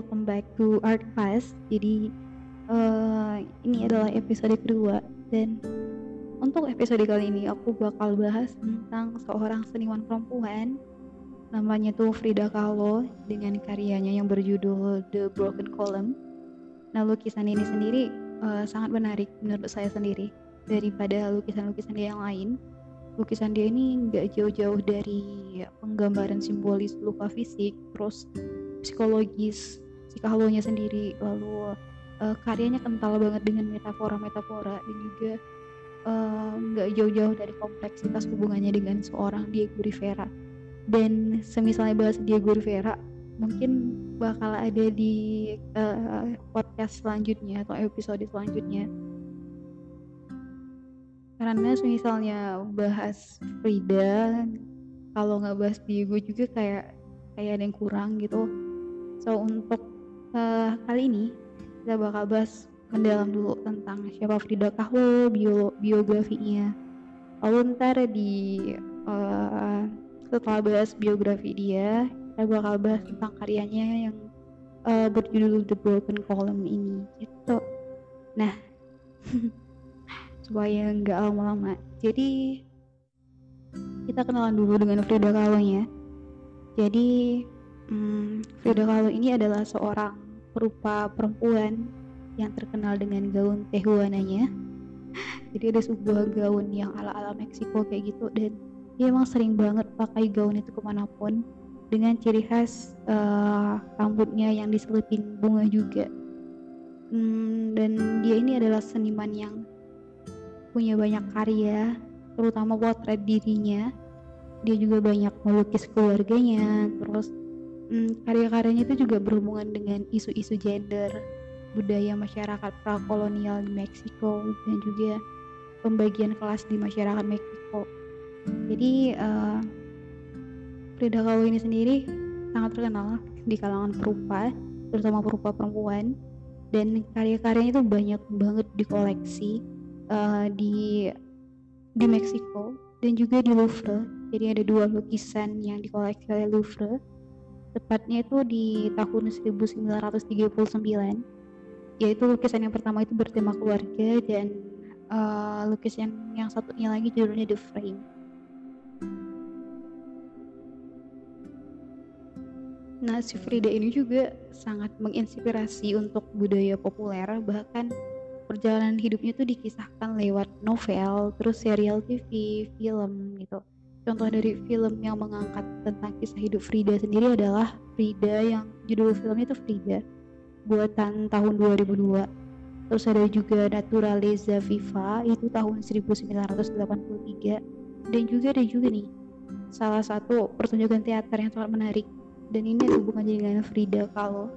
welcome back to Art Class. Jadi uh, ini adalah episode kedua dan untuk episode kali ini aku bakal bahas tentang seorang seniman perempuan namanya tuh Frida Kahlo dengan karyanya yang berjudul The Broken Column. Nah lukisan ini sendiri uh, sangat menarik menurut saya sendiri daripada lukisan-lukisan dia yang lain. Lukisan dia ini nggak jauh-jauh dari penggambaran simbolis luka fisik, terus psikologis si Kahlonya sendiri lalu uh, karyanya kental banget dengan metafora-metafora dan juga eh, nggak uh, jauh-jauh dari kompleksitas hubungannya dengan seorang Diego Rivera. Dan semisalnya bahas Diego Rivera mungkin bakal ada di uh, podcast selanjutnya atau episode selanjutnya. Karena misalnya bahas Frida kalau nggak bahas Diego juga kayak kayak ada yang kurang gitu. So untuk uh, kali ini kita bakal bahas mendalam dulu tentang siapa Frida Kahlo, bio, biografinya. Lalu ntar di uh, setelah bahas biografi dia, kita bakal bahas tentang karyanya yang uh, berjudul The Broken Column ini gitu. Nah, supaya nggak lama-lama. Jadi kita kenalan dulu dengan Frida Kahlo ya. Jadi Hmm, Frida Kahlo ini adalah seorang perupa perempuan yang terkenal dengan gaun tehuananya. Jadi ada sebuah gaun yang ala-ala Meksiko kayak gitu dan dia emang sering banget pakai gaun itu ke mana pun dengan ciri khas uh, rambutnya yang diselipin bunga juga. Hmm, dan dia ini adalah seniman yang punya banyak karya, terutama potret dirinya. Dia juga banyak melukis keluarganya, terus hmm, karya-karyanya itu juga berhubungan dengan isu-isu gender, budaya masyarakat prakolonial di Meksiko dan juga pembagian kelas di masyarakat Meksiko. Jadi uh, Frida Kahlo ini sendiri sangat terkenal di kalangan perupa, terutama perupa perempuan, dan karya-karyanya itu banyak banget dikoleksi uh, di di Meksiko dan juga di Louvre. Jadi ada dua lukisan yang dikoleksi oleh Louvre tepatnya itu di tahun 1939 yaitu lukisan yang pertama itu bertema keluarga dan uh, lukisan yang satunya lagi judulnya The Frame. Nah, si Frida ini juga sangat menginspirasi untuk budaya populer, bahkan perjalanan hidupnya itu dikisahkan lewat novel, terus serial TV, film gitu. Contoh dari film yang mengangkat tentang kisah hidup Frida sendiri adalah Frida yang judul filmnya itu Frida buatan tahun 2002 terus ada juga Naturaleza Viva itu tahun 1983 dan juga ada juga nih salah satu pertunjukan teater yang sangat menarik. Dan ini ada hubungannya dengan Frida Kahlo.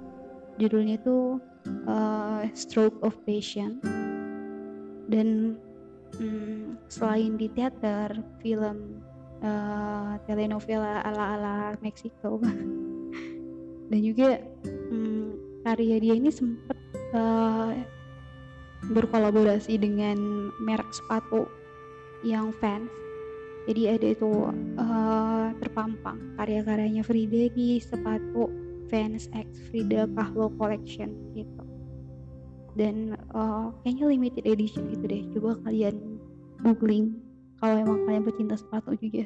Judulnya itu uh, Stroke of Passion. Dan hmm, selain di teater film uh, telenovela ala-ala Meksiko. Dan juga um, karya dia ini sempat uh, berkolaborasi dengan merek sepatu yang fans. Jadi ada itu uh, terpampang karya-karyanya Frida di sepatu Fans X Frida Kahlo Collection gitu. Dan uh, kayaknya limited edition gitu deh. Coba kalian googling kalau emang kalian pecinta sepatu juga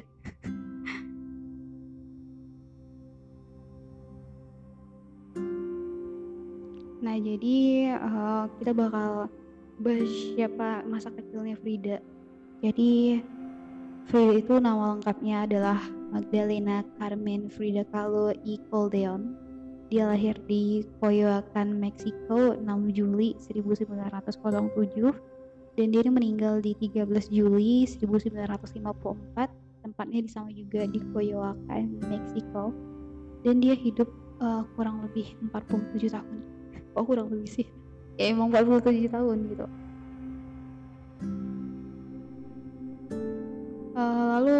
nah jadi uh, kita bakal bahas siapa masa kecilnya Frida. Jadi Frida itu nama lengkapnya adalah Magdalena Carmen Frida Kahlo y Caldeon. Dia lahir di Coyoacan, Meksiko 6 Juli 1907 dan dia meninggal di 13 Juli 1954 tempatnya di sama juga di Coyoacan, Meksiko. Dan dia hidup uh, kurang lebih 47 tahun. Oh kurang lebih sih. Ya emang 47 tahun gitu. Uh, lalu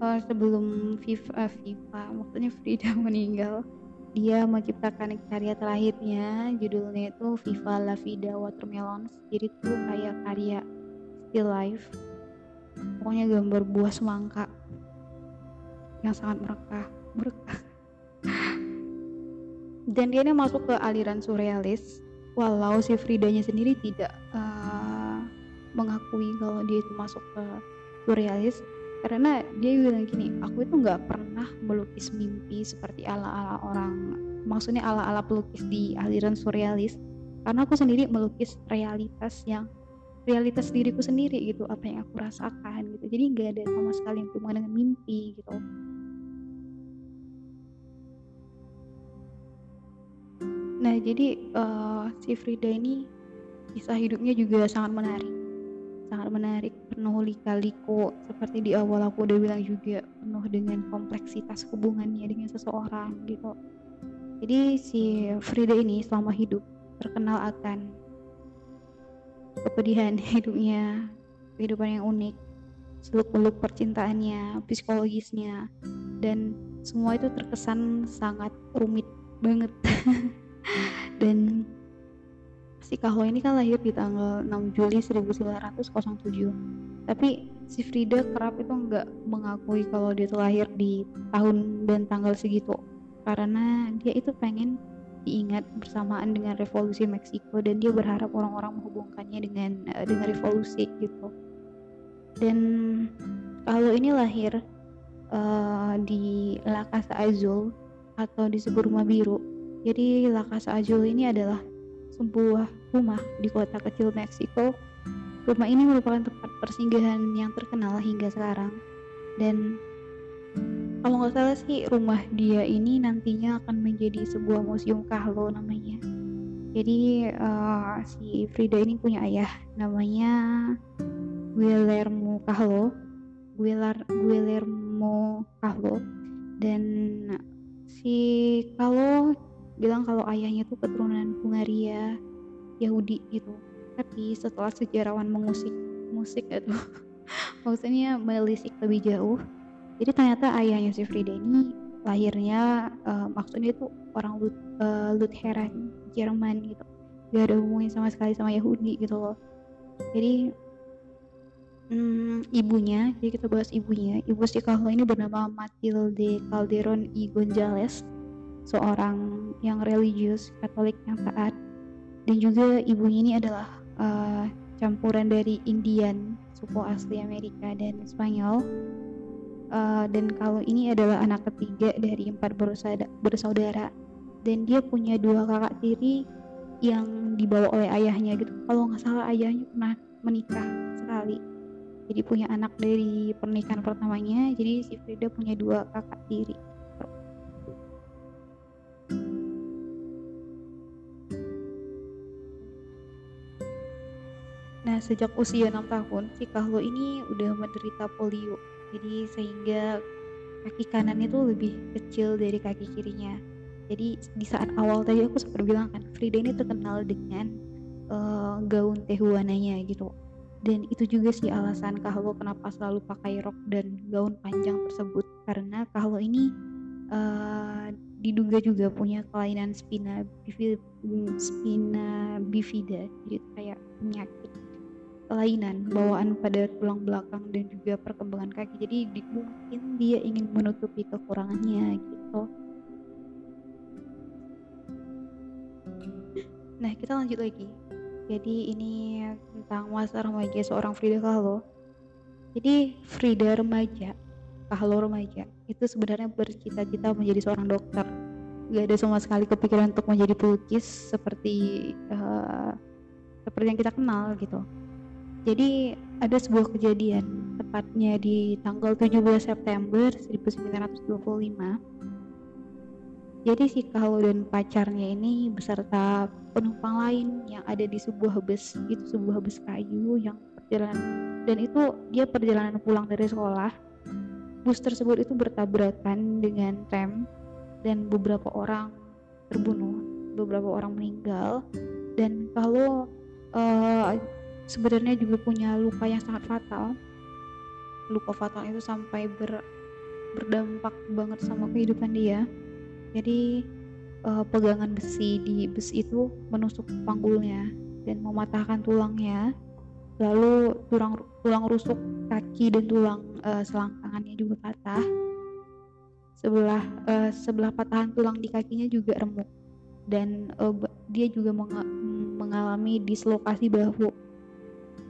uh, sebelum FIFA, FIFA maksudnya Frida meninggal dia menciptakan karya terakhirnya judulnya itu Viva la Vida Watermelons jadi itu kayak karya still life. Pokoknya gambar buah semangka yang sangat merekah berkah dan dia ini masuk ke aliran surrealis walau si Fridanya sendiri tidak uh, mengakui kalau dia itu masuk ke surrealis karena dia bilang gini aku itu nggak pernah melukis mimpi seperti ala-ala orang. Maksudnya ala-ala pelukis di aliran surrealis. Karena aku sendiri melukis realitas yang realitas diriku sendiri gitu apa yang aku rasakan gitu. Jadi nggak ada sama sekali yang berhubungan dengan mimpi gitu. Nah jadi uh, si Frida ini kisah hidupnya juga sangat menarik. Sangat menarik penuh lika-liku seperti di awal aku udah bilang juga penuh dengan kompleksitas hubungannya dengan seseorang gitu jadi si Frida ini selama hidup terkenal akan kepedihan hidupnya, kehidupan yang unik, seluk-beluk percintaannya, psikologisnya, dan semua itu terkesan sangat rumit banget. dan si Kahlo ini kan lahir di tanggal 6 Juli 1907 tapi si Frida kerap itu nggak mengakui kalau dia itu lahir di tahun dan tanggal segitu. Karena dia itu pengen diingat bersamaan dengan revolusi Meksiko dan dia berharap orang-orang menghubungkannya dengan uh, dengan revolusi gitu. Dan kalau ini lahir uh, di La Casa Azul atau disebut rumah biru. Jadi La Casa Azul ini adalah sebuah rumah di kota kecil Meksiko. Rumah ini merupakan tempat persinggahan yang terkenal hingga sekarang. Dan kalau nggak salah sih rumah dia ini nantinya akan menjadi sebuah museum Kahlo namanya. Jadi uh, si Frida ini punya ayah namanya Guillermo Kahlo. Guillermo Kahlo. Dan si Kahlo bilang kalau ayahnya tuh keturunan Hungaria Yahudi gitu. Tapi setelah sejarawan mengusik musik itu maksudnya menelisik lebih jauh. Jadi ternyata ayahnya si Frida ini lahirnya uh, maksudnya itu orang Lut, uh, Lutheran Jerman gitu. Gak ada hubungannya sama sekali sama Yahudi gitu loh. Jadi hmm, ibunya jadi kita bahas ibunya. Ibu si Kahlo ini bernama Matilde Calderon y Gonzales seorang yang religius Katolik yang taat. Dan juga ibunya ini adalah uh, campuran dari Indian suku asli Amerika dan Spanyol. Uh, dan kalau ini adalah anak ketiga dari empat bersaudara. Dan dia punya dua kakak tiri yang dibawa oleh ayahnya gitu. Kalau nggak salah ayahnya pernah menikah sekali. Jadi punya anak dari pernikahan pertamanya. Jadi si Frida punya dua kakak tiri Sejak usia 6 tahun, si Kahlo ini udah menderita polio. Jadi sehingga kaki kanan itu lebih kecil dari kaki kirinya. Jadi di saat awal tadi aku sempat bilang kan Frida ini terkenal dengan uh, gaun tehuananya gitu. Dan itu juga sih alasan Kahlo kenapa selalu pakai rok dan gaun panjang tersebut. Karena Kahlo ini uh, diduga juga punya kelainan spina bifida, spina bifida jadi kayak penyakit kelainan bawaan pada tulang belakang dan juga perkembangan kaki. Jadi di, mungkin dia ingin menutupi kekurangannya gitu. Nah kita lanjut lagi. Jadi ini tentang masa remaja seorang Frida Kahlo. Jadi Frida remaja Kahlo remaja itu sebenarnya bercita-cita menjadi seorang dokter. Gak ada sama sekali kepikiran untuk menjadi pelukis seperti uh, seperti yang kita kenal gitu jadi ada sebuah kejadian tepatnya di tanggal 17 September 1925. Jadi si Kahlo dan pacarnya ini beserta penumpang lain yang ada di sebuah bus, itu sebuah bus kayu yang perjalanan dan itu dia perjalanan pulang dari sekolah. Bus tersebut itu bertabrakan dengan rem dan beberapa orang terbunuh, beberapa orang meninggal dan kalau uh, sebenarnya juga punya luka yang sangat fatal. Luka fatal itu sampai ber, berdampak banget sama kehidupan dia. Jadi uh, pegangan besi di bus itu menusuk panggulnya dan mematahkan tulangnya. Lalu tulang tulang rusuk kaki dan tulang uh, selangkangannya juga patah. Sebelah uh, sebelah patahan tulang di kakinya juga remuk. Dan uh, dia juga meng mengalami dislokasi bahu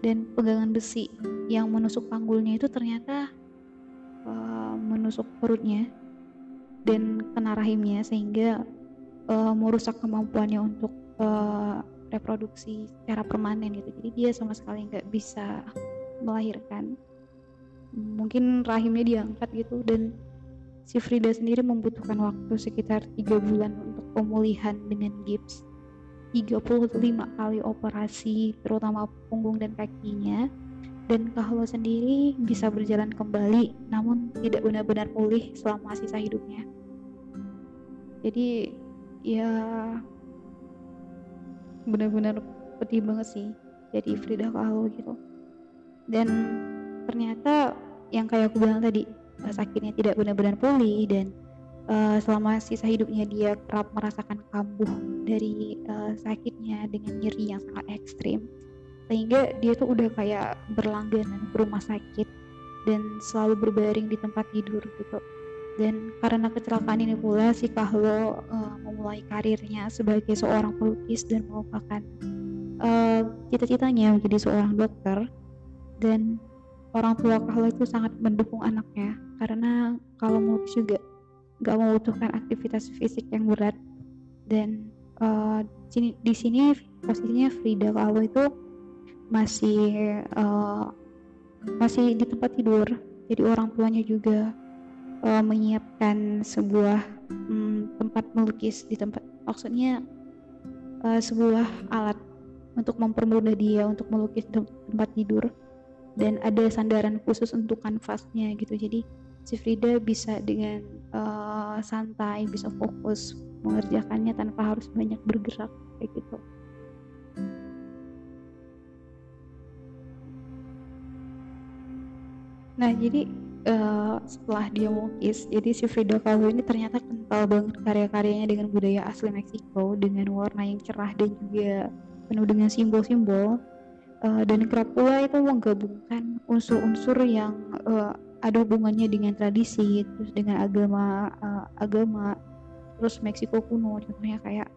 dan pegangan besi yang menusuk panggulnya itu ternyata uh, menusuk perutnya dan kena rahimnya sehingga uh, merusak kemampuannya untuk uh, reproduksi secara permanen gitu. Jadi dia sama sekali nggak bisa melahirkan. Mungkin rahimnya diangkat gitu dan si Frida sendiri membutuhkan waktu sekitar tiga bulan untuk pemulihan dengan gips 35 kali operasi terutama punggung dan kakinya. Dan Kahlo sendiri bisa berjalan kembali namun tidak benar-benar pulih selama sisa hidupnya. Jadi ya benar-benar pedih banget sih jadi Frida Kahlo gitu. Dan ternyata yang kayak aku bilang tadi sakitnya tidak benar-benar pulih dan uh, selama sisa hidupnya dia kerap merasakan kambuh dari uh, sakitnya dengan nyeri yang sangat ekstrim. Sehingga dia tuh udah kayak berlangganan ke rumah sakit dan selalu berbaring di tempat tidur gitu. Dan karena kecelakaan ini pula si Kahlo uh, memulai karirnya sebagai seorang pelukis dan melupakan uh, cita-citanya menjadi seorang dokter. Dan orang tua Kahlo itu sangat mendukung anaknya karena kalau melukis juga nggak membutuhkan aktivitas fisik yang berat. Dan uh, di sini posisinya Frida Kahlo itu masih uh, masih di tempat tidur. Jadi orang tuanya juga uh, menyiapkan sebuah um, tempat melukis di tempat maksudnya uh, sebuah alat untuk mempermudah dia untuk melukis tempat tidur. Dan ada sandaran khusus untuk kanvasnya gitu. Jadi si Frida bisa dengan santai bisa fokus mengerjakannya tanpa harus banyak bergerak kayak gitu. Nah jadi uh, setelah dia melukis jadi si Frida Kahlo ini ternyata kental banget karya-karyanya dengan budaya asli Meksiko dengan warna yang cerah dan juga penuh dengan simbol-simbol. Uh, dan kerap pula itu menggabungkan unsur-unsur yang uh, ada hubungannya dengan tradisi terus dengan agama uh, agama terus Meksiko kuno contohnya kayak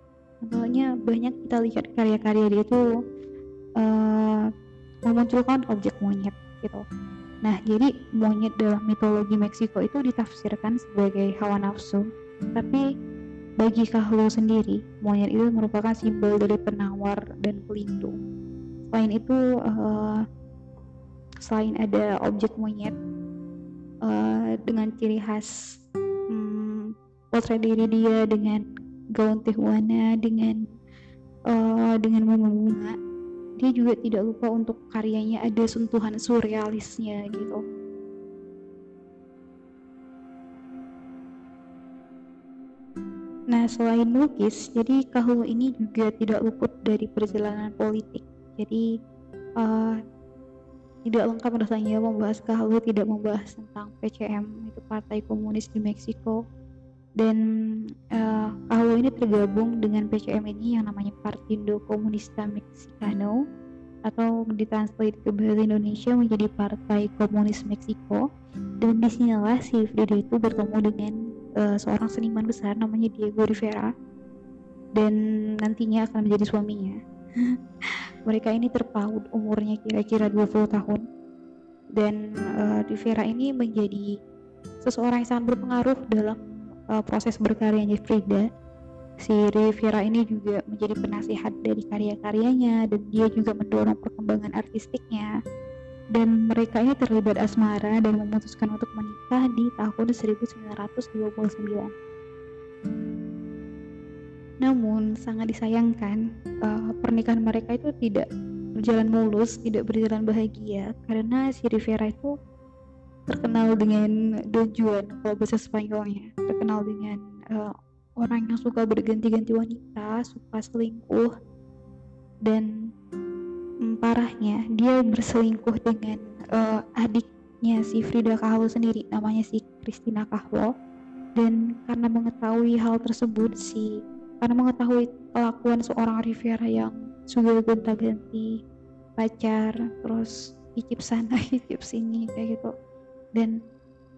contohnya banyak kita lihat karya-karya dia itu uh, memunculkan objek monyet gitu. Nah jadi monyet dalam mitologi Meksiko itu ditafsirkan sebagai hawa nafsu. Tapi bagi Kahlo sendiri monyet itu merupakan simbol dari penawar dan pelindung. Selain itu uh, selain ada objek monyet uh, dengan ciri khas um, potret diri dia dengan gaun Tijuana dengan uh, dengan bunga-bunga dia juga tidak lupa untuk karyanya ada sentuhan surrealisnya gitu Nah, selain melukis, jadi Kahlo ini juga tidak luput dari perjalanan politik. Jadi, uh, tidak lengkap rasanya membahas Kahlo tidak membahas tentang PCM itu Partai Komunis di Meksiko. Dan uh, Kahlo ini tergabung dengan PCM ini yang namanya Partido Comunista Mexicano atau ditranslate ke bahasa Indonesia menjadi Partai Komunis Meksiko. Dan di sinilah si Frida itu bertemu dengan uh, seorang seniman besar namanya Diego Rivera. Dan nantinya akan menjadi suaminya mereka ini terpaut umurnya kira-kira 20 tahun. Dan uh, Rivera ini menjadi seseorang yang sangat berpengaruh dalam uh, proses berkaryanya Frida. Si Rivera ini juga menjadi penasihat dari karya-karyanya dan dia juga mendorong perkembangan artistiknya. Dan mereka ini terlibat asmara dan memutuskan untuk menikah di tahun 1929 namun sangat disayangkan uh, pernikahan mereka itu tidak berjalan mulus, tidak berjalan bahagia. Karena si Rivera itu terkenal dengan dojuan kalau bahasa Spanyolnya, terkenal dengan uh, orang yang suka berganti-ganti wanita, suka selingkuh dan um, parahnya dia berselingkuh dengan uh, adiknya si Frida Kahlo sendiri namanya si Christina Kahlo. Dan karena mengetahui hal tersebut si karena mengetahui kelakuan seorang Riviera yang sudah gonta-ganti pacar terus icip sana icip sini kayak gitu. Dan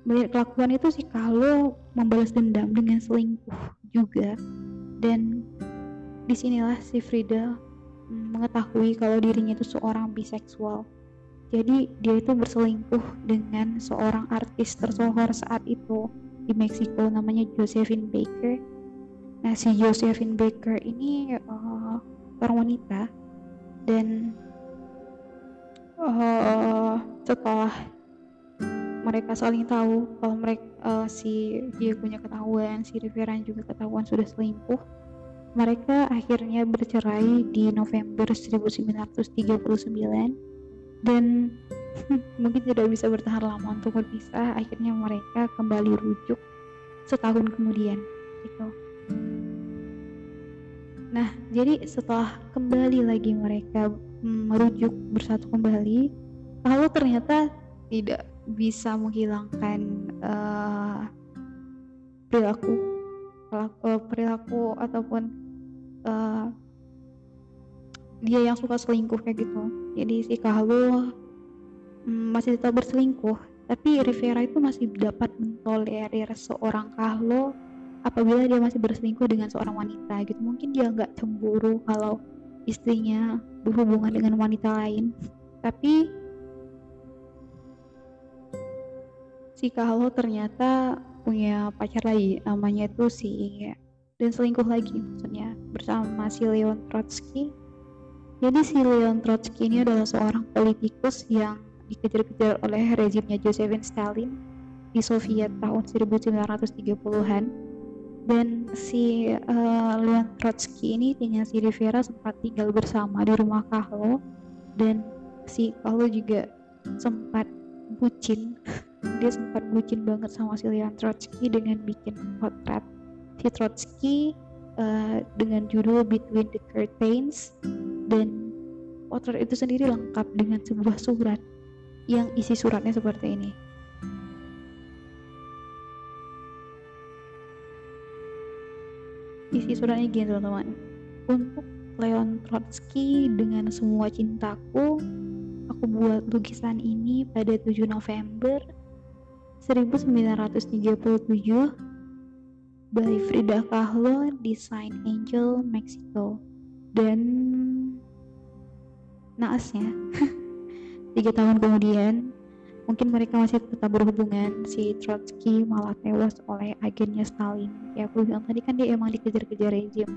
melihat kelakuan itu sih kalau membalas dendam dengan selingkuh juga. Dan di sinilah si Frida mm, mengetahui kalau dirinya itu seorang biseksual. Jadi dia itu berselingkuh dengan seorang artis tersohor saat itu di Meksiko namanya Josephine Baker nah si Josephine Baker ini uh, orang wanita. Dan uh, setelah mereka saling tahu kalau mereka uh, si punya ketahuan si Riveran juga ketahuan sudah selingkuh mereka akhirnya bercerai di November 1939 dan mungkin tidak bisa bertahan lama untuk berpisah akhirnya mereka kembali rujuk setahun kemudian gitu nah jadi setelah kembali lagi mereka merujuk bersatu kembali kalau ternyata tidak bisa menghilangkan uh, perilaku perilaku, perilaku ataupun uh, dia yang suka selingkuh kayak gitu. Jadi si Kahlo um, masih tetap berselingkuh tapi Rivera itu masih dapat mentolerir seorang Kahlo apabila dia masih berselingkuh dengan seorang wanita gitu mungkin dia nggak cemburu kalau istrinya berhubungan dengan wanita lain. Tapi si Kahlo ternyata punya pacar lagi namanya itu si dan selingkuh lagi maksudnya bersama si Leon Trotsky. Jadi si Leon Trotsky ini adalah seorang politikus yang dikejar-kejar oleh rezimnya Josephine Stalin di Soviet tahun 1930-an dan si uh, Leon Trotsky ini dengan si Rivera sempat tinggal bersama di rumah Kahlo dan si Kahlo juga sempat bucin. Dia sempat bucin banget sama si Leon Trotsky dengan bikin potret si Trotsky uh, dengan judul Between the Curtains. Dan potret itu sendiri lengkap dengan sebuah surat yang isi suratnya seperti ini isi suratnya gini teman-teman. Untuk Leon Trotsky dengan semua cintaku aku buat lukisan ini pada 7 November 1937 by Frida Kahlo Design Angel Mexico. Dan naasnya tiga tahun kemudian mungkin mereka masih tetap berhubungan si Trotsky malah tewas oleh agennya Stalin. Ya aku bilang tadi kan dia emang dikejar-kejar rezim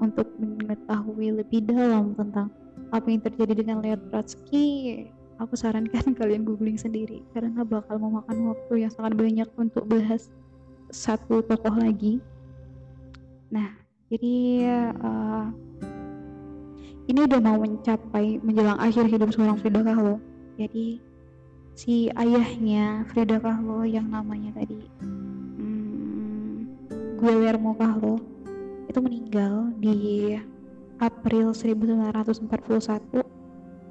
untuk mengetahui lebih dalam tentang apa yang terjadi dengan Leo Trotsky. Aku sarankan kalian googling sendiri karena bakal memakan waktu yang sangat banyak untuk bahas satu tokoh lagi. Nah jadi uh, ini udah mau mencapai menjelang akhir hidup seorang Frida Kahlo. Jadi si ayahnya Frida Kahlo yang namanya tadi. Hmm, Guillermo Kahlo itu meninggal di April 1941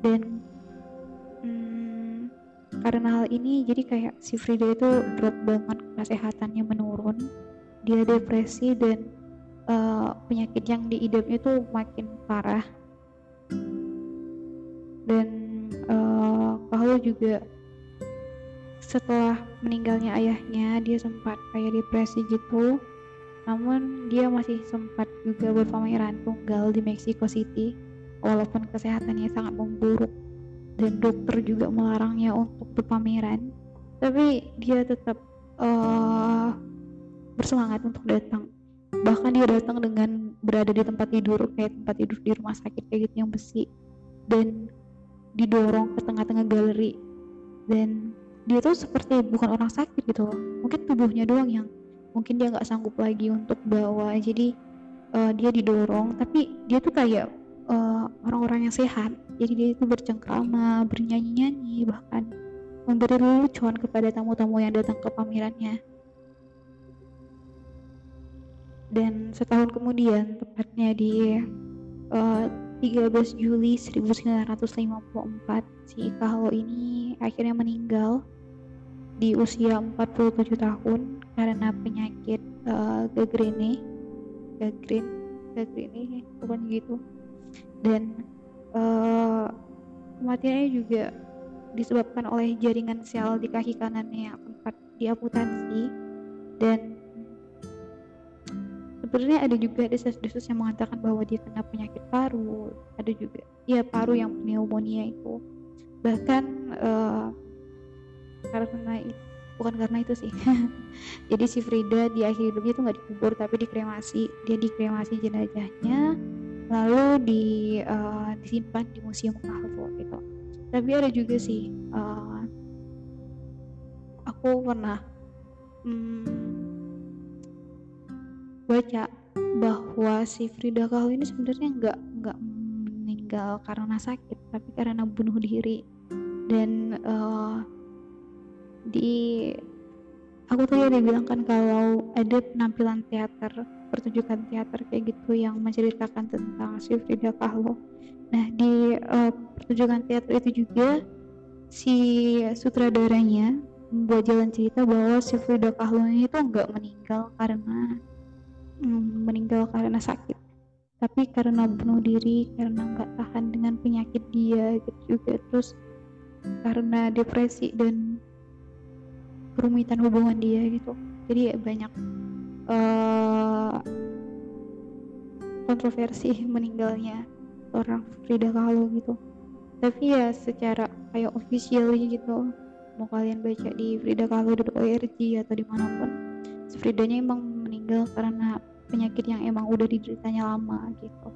dan karena hal ini jadi kayak si Frida itu drop banget kesehatannya menurun. Dia depresi dan uh, penyakit yang diidapnya itu makin parah. Dan uh, Kahlo juga setelah meninggalnya ayahnya dia sempat kayak depresi gitu. Namun dia masih sempat juga berpameran tunggal di Mexico City walaupun kesehatannya sangat memburuk dan dokter juga melarangnya untuk berpameran. Tapi dia tetap uh, bersemangat untuk datang. Bahkan dia datang dengan berada di tempat tidur kayak tempat tidur di rumah sakit kayak gitu yang besi dan didorong ke tengah-tengah galeri. Dan dia tuh seperti bukan orang sakit gitu loh. Mungkin tubuhnya doang yang mungkin dia nggak sanggup lagi untuk bawa. Jadi uh, dia didorong. Tapi dia tuh kayak eh, orang-orang yang sehat. Jadi dia itu bercengkrama bernyanyi-nyanyi bahkan memberi lelucon kepada tamu-tamu yang datang ke pamerannya. Dan setahun kemudian tepatnya di uh, eh, 13 Juli 1954 si Kahlo ini akhirnya meninggal di usia 47 tahun karena penyakit uh, gagrene gagrin gagrene bukan gitu. Dan uh, kematiannya juga disebabkan oleh jaringan sel di kaki kanannya yang sempat diamputasi. Dan sebenarnya ada juga desas-desus yang mengatakan bahwa dia kena penyakit paru. Ada juga ya paru yang pneumonia itu. Bahkan uh, karena itu bukan karena itu sih. Jadi si Frida di akhir hidupnya itu nggak dikubur tapi dikremasi. Dia dikremasi jenazahnya lalu di uh, disimpan di museum Kahlo gitu. Tapi ada juga sih uh, aku pernah hmm, baca bahwa si Frida Kahlo ini sebenarnya nggak nggak meninggal karena sakit tapi karena bunuh diri. Dan uh, di aku tadi ada bilang kan kalau ada penampilan teater pertunjukan teater kayak gitu yang menceritakan tentang si Frida Kahlo. Nah di uh, pertunjukan teater itu juga si sutradaranya membuat jalan cerita bahwa si Frida Kahlo ini tuh nggak meninggal karena Hmm, meninggal karena sakit. Tapi karena bunuh diri karena nggak tahan dengan penyakit dia gitu juga. Terus karena depresi dan kerumitan hubungan dia gitu. Jadi banyak uh, kontroversi meninggalnya orang Frida Kahlo gitu. Tapi ya secara kayak official gitu mau kalian baca di fridakahlo.org atau di mana pun Fridanya emang meninggal karena penyakit yang emang udah dideritanya lama gitu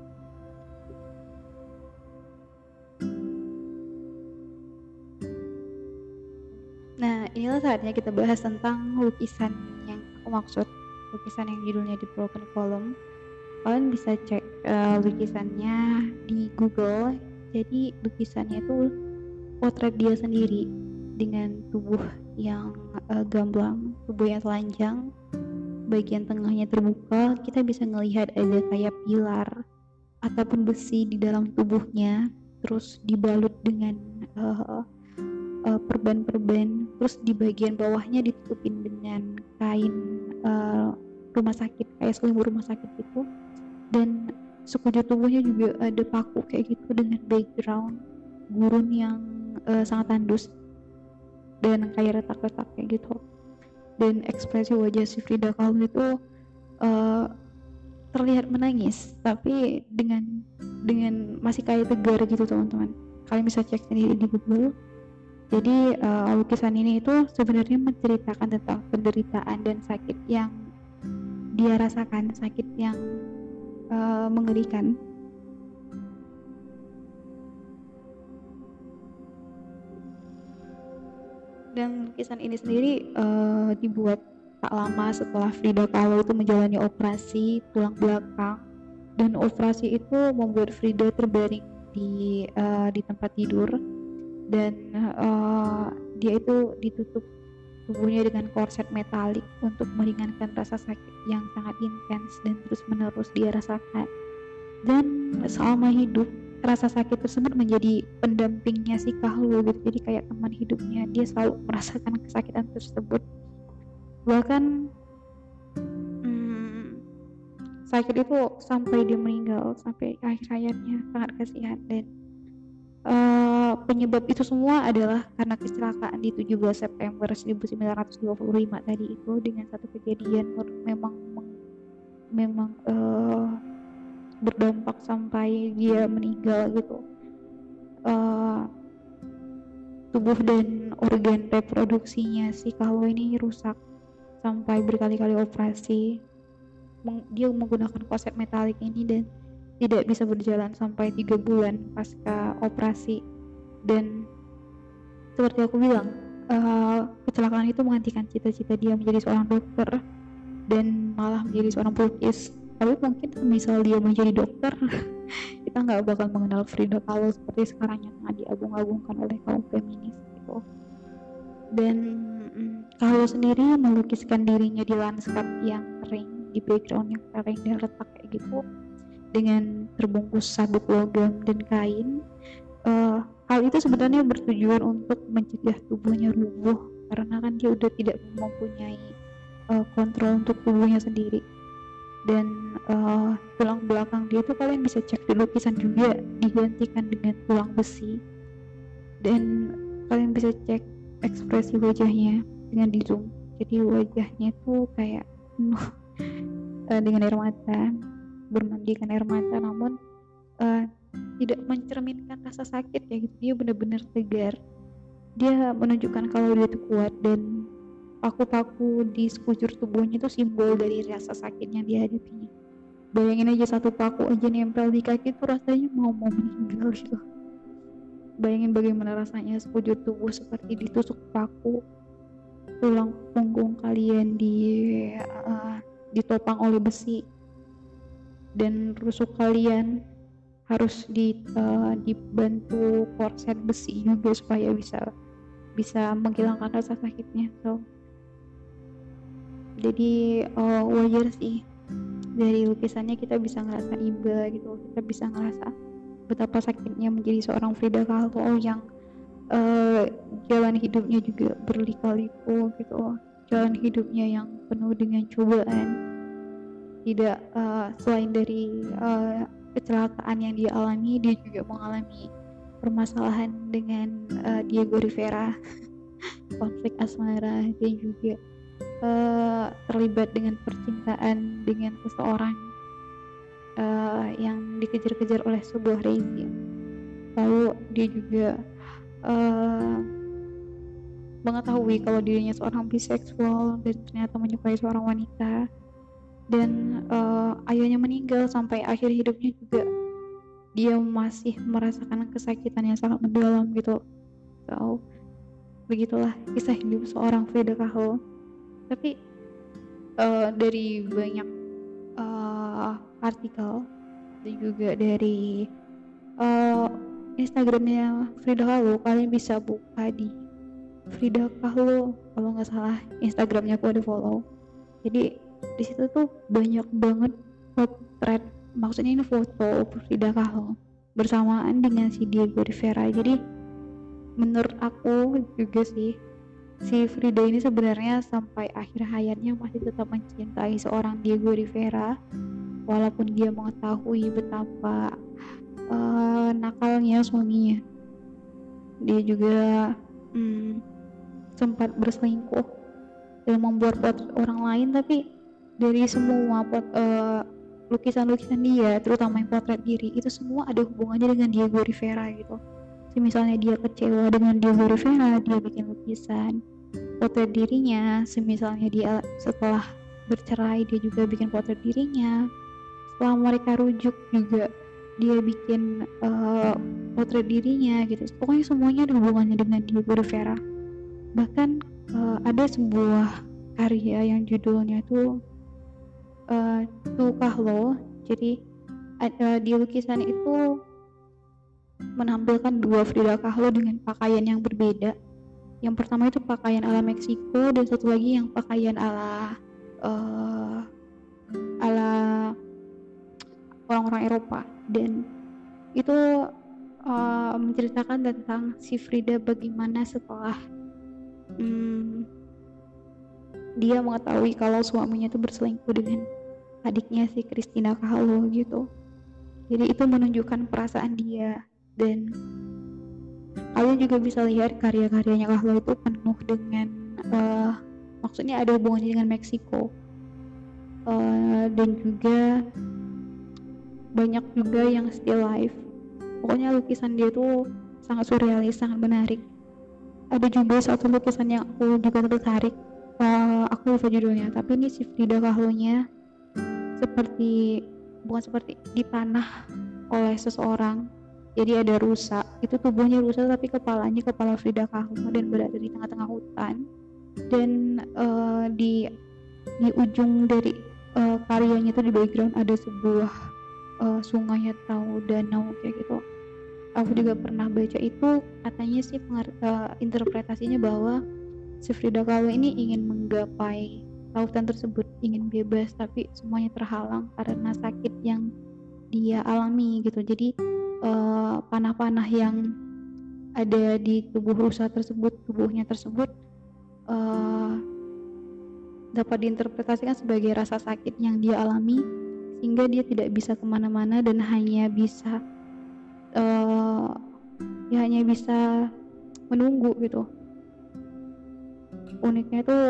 Nah, inilah saatnya kita bahas tentang lukisan yang aku maksud. Lukisan yang judulnya di Broken Column. Kalian bisa cek uh, lukisannya di Google. Jadi lukisannya itu potret dia sendiri dengan tubuh yang uh, gamblang, tubuh yang telanjang, bagian tengahnya terbuka, kita bisa melihat ada kayak pilar ataupun besi di dalam tubuhnya, terus dibalut dengan uh, uh, perban-perban, terus di bagian bawahnya ditutupin dengan kain uh, rumah sakit, kayak selimut rumah sakit itu, dan sekujur tubuhnya juga ada paku kayak gitu dengan background gurun yang uh, sangat tandus dan kayak retak-retak kayak gitu. Dan ekspresi wajah si Frida Kahlo itu uh, terlihat menangis tapi dengan dengan masih kayak tegar gitu teman-teman. Kalian bisa cek sendiri di Google jadi uh, lukisan ini itu sebenarnya menceritakan tentang penderitaan dan sakit yang dia rasakan sakit yang uh, mengerikan. Dan lukisan ini sendiri uh, dibuat tak lama setelah Frida Kahlo itu menjalani operasi tulang belakang. Dan operasi itu membuat Frida terbaring di uh, di tempat tidur dan uh, dia itu ditutup tubuhnya dengan korset metalik untuk meringankan rasa sakit yang sangat intens dan terus menerus dia rasakan. Dan selama hidup rasa sakit tersebut menjadi pendampingnya si Kahlo gitu. Jadi kayak teman hidupnya dia selalu merasakan kesakitan tersebut. Bahkan hmm, sakit itu sampai dia meninggal sampai akhir hayatnya sangat kasihan. Dan uh, penyebab itu semua adalah karena kecelakaan di 17 September 1925 tadi itu dengan satu kejadian memang memang uh, berdampak sampai dia meninggal gitu. Uh, tubuh dan organ reproduksinya si Kahlo ini rusak sampai berkali-kali operasi. Dia menggunakan korset metalik ini dan tidak bisa berjalan sampai tiga bulan pasca operasi. Dan seperti aku bilang uh, kecelakaan itu menghentikan cita-cita dia menjadi seorang dokter dan malah menjadi seorang pelukis. Tapi mungkin misal dia menjadi dokter kita nggak bakal mengenal Frida Kahlo seperti sekarang yang tengah diagung-agungkan oleh kaum feminis gitu. Dan mm, Kahlo sendiri melukiskan dirinya di lanskap yang kering di background yang kering dan retak kayak gitu dengan terbungkus sabuk logam dan kain uh, hal itu sebenarnya bertujuan untuk mencegah tubuhnya rubuh karena kan dia udah tidak mempunyai uh, kontrol untuk tubuhnya sendiri. Dan uh, tulang belakang dia tuh kalian bisa cek di lukisan juga digantikan dengan tulang besi. Dan kalian bisa cek ekspresi wajahnya dengan di zoom. Jadi wajahnya tuh kayak penuh uh, dengan air mata bermandikan air mata namun uh, tidak mencerminkan rasa sakit ya gitu. Dia benar-benar tegar. Dia menunjukkan kalau dia itu kuat dan paku-paku di sekujur tubuhnya itu simbol dari rasa sakit yang dia hadapi bayangin aja satu paku aja nempel di kaki itu rasanya mau mau meninggal gitu. Bayangin bagaimana rasanya sekujur tubuh seperti ditusuk paku tulang punggung kalian di uh, ditopang oleh besi dan rusuk kalian harus di, uh, dibantu korset besi juga supaya bisa bisa menghilangkan rasa sakitnya so. Jadi uh, wajar sih. Dari lukisannya kita bisa ngerasa iba gitu kita bisa ngerasa betapa sakitnya menjadi seorang Frida Kahlo yang uh, jalan hidupnya juga berliku-liku gitu. Jalan hidupnya yang penuh dengan cobaan tidak uh, selain dari uh, kecelakaan yang dia alami dia juga mengalami permasalahan dengan uh, Diego Rivera. Konflik asmara dan juga uh, terlibat dengan percintaan dengan seseorang uh, yang dikejar-kejar oleh sebuah rezim. Lalu dia juga uh, mengetahui kalau dirinya seorang biseksual dan ternyata menyukai seorang wanita dan uh, ayahnya meninggal sampai akhir hidupnya juga. Dia masih merasakan kesakitan yang sangat mendalam gitu. So begitulah kisah hidup seorang Frida Kahlo. Tapi uh, dari banyak uh, artikel dan juga dari uh, Instagramnya Frida Kahlo kalian bisa buka di Frida Kahlo. Kalau nggak salah Instagramnya aku ada follow. Jadi di situ tuh banyak banget potret. Maksudnya ini foto Frida Kahlo bersamaan dengan si Diego Rivera. Jadi menurut aku juga sih si Frida ini sebenarnya sampai akhir hayatnya masih tetap mencintai seorang Diego Rivera. Walaupun dia mengetahui betapa uh, nakalnya suaminya. Dia juga hmm, sempat berselingkuh dan membuat potret orang lain. Tapi dari semua pot, uh, lukisan-lukisan dia terutama yang potret diri itu semua ada hubungannya dengan Diego Rivera gitu. Jadi misalnya dia kecewa dengan Diego Rivera dia bikin lukisan potret dirinya. Semisalnya dia setelah bercerai dia juga bikin potret dirinya. Setelah mereka rujuk juga dia bikin uh, potret dirinya gitu. Pokoknya semuanya ada hubungannya dengan Diego Rivera. Bahkan uh, ada sebuah karya yang judulnya tuh uh, tuh Kahlo jadi uh, di lukisan itu menampilkan dua Frida Kahlo dengan pakaian yang berbeda. Yang pertama itu pakaian ala Meksiko dan satu lagi yang pakaian ala uh, ala orang-orang Eropa. Dan itu uh, menceritakan tentang si Frida bagaimana setelah um, dia mengetahui kalau suaminya itu berselingkuh dengan adiknya si Christina Kahlo gitu. Jadi itu menunjukkan perasaan dia. Dan kalian juga bisa lihat karya-karyanya Kahlo itu penuh dengan uh, maksudnya ada hubungannya dengan Meksiko. Uh, dan juga banyak juga yang still life pokoknya lukisan dia tuh sangat surrealis sangat menarik. Ada juga satu lukisan yang aku juga tertarik uh, aku lupa judulnya tapi ini si Frida Kahlo nya seperti bukan seperti dipanah oleh seseorang. Jadi ada rusa. Itu tubuhnya rusa tapi kepalanya kepala Frida Kahlo dan berada di tengah-tengah hutan. Dan uh, di di ujung dari uh, karyanya itu di background ada sebuah uh, sungai atau danau kayak gitu. Aku juga pernah baca itu katanya sih uh, interpretasinya bahwa si Frida Kahlo ini ingin menggapai lautan tersebut ingin bebas tapi semuanya terhalang karena sakit yang dia alami gitu. Jadi panah panah-panah yang ada di tubuh rusa tersebut tubuhnya tersebut uh, dapat diinterpretasikan sebagai rasa sakit yang dia alami sehingga dia tidak bisa ke mana-mana dan hanya bisa uh, ya hanya bisa menunggu gitu uniknya tuh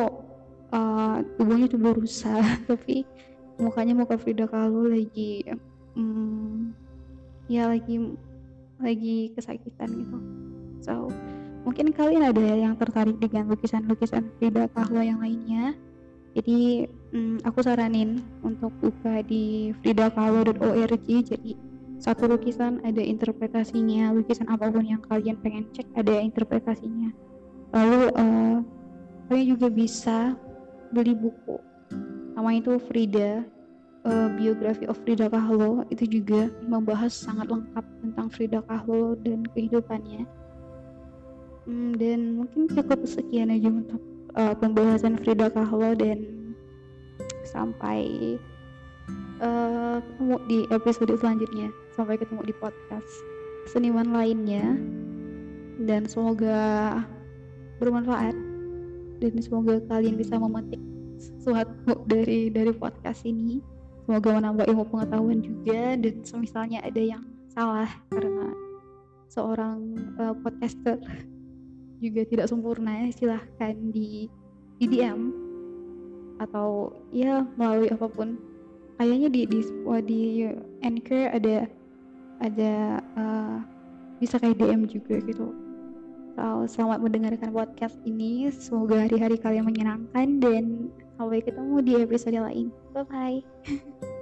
uh, tubuhnya tubuh rusa tapi mukanya muka Frida Kahlo lagi hmm, ya lagi lagi kesakitan gitu. So mungkin kalian ada yang tertarik dengan lukisan-lukisan Frida Kahlo yang lainnya? Jadi hmm, aku saranin untuk buka di fridakahlo.org jadi satu lukisan ada interpretasinya. Lukisan apa pun yang kalian pengen cek ada interpretasinya. Lalu uh, kalian juga bisa beli buku. Nama itu Frida uh, biografi of Frida Kahlo. Itu juga membahas sangat lengkap tentang Frida Kahlo dan kehidupannya. Hmm, dan mungkin cukup sekian aja untuk uh, pembahasan Frida Kahlo dan sampai uh, ketemu di episode selanjutnya. Sampai ketemu di podcast seniman lainnya. Dan semoga bermanfaat dan semoga kalian bisa memetik sesuatu dari dari podcast ini. Semoga menambah ilmu pengetahuan juga. Dan semisalnya ada yang salah karena seorang uh, podcaster juga tidak sempurna silahkan di di DM atau ya melalui apa pun. Kayaknya di di di anchor ada ada uh, bisa kayak DM juga gitu so, selamat mendengarkan podcast ini. Semoga hari-hari kalian menyenangkan dan sampai ketemu di episode lain. Bye bye